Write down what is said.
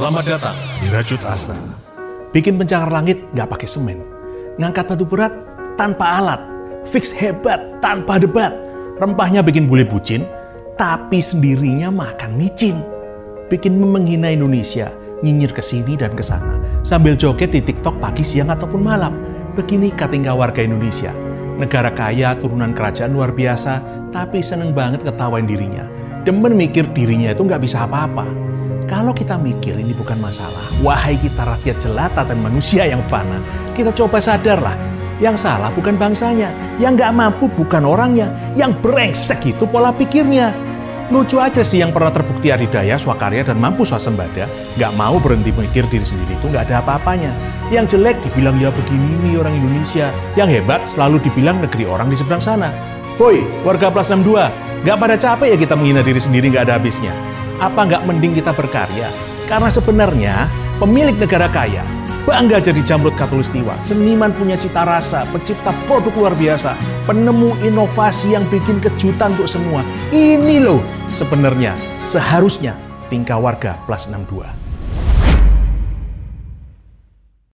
Selamat datang di Rajut Asa. Bikin pencakar langit nggak pakai semen. Ngangkat batu berat tanpa alat. Fix hebat tanpa debat. Rempahnya bikin bule bucin, tapi sendirinya makan micin. Bikin menghina Indonesia, nyinyir ke sini dan ke sana. Sambil joget di TikTok pagi, siang, ataupun malam. Begini tinggal warga Indonesia. Negara kaya, turunan kerajaan luar biasa, tapi seneng banget ketawain dirinya. Demen mikir dirinya itu nggak bisa apa-apa. Kalau kita mikir ini bukan masalah, wahai kita rakyat jelata dan manusia yang fana, kita coba sadarlah. Yang salah bukan bangsanya, yang nggak mampu bukan orangnya, yang brengsek itu pola pikirnya. Lucu aja sih yang pernah terbukti adidaya, swakarya, dan mampu swasembada, nggak mau berhenti mikir diri sendiri itu nggak ada apa-apanya. Yang jelek dibilang ya begini nih orang Indonesia, yang hebat selalu dibilang negeri orang di seberang sana. Woi, warga plus 62, nggak pada capek ya kita menghina diri sendiri nggak ada habisnya apa nggak mending kita berkarya? Karena sebenarnya pemilik negara kaya bangga jadi jamrut katulistiwa, seniman punya cita rasa, pencipta produk luar biasa, penemu inovasi yang bikin kejutan untuk semua. Ini loh sebenarnya seharusnya tingkah warga plus 62.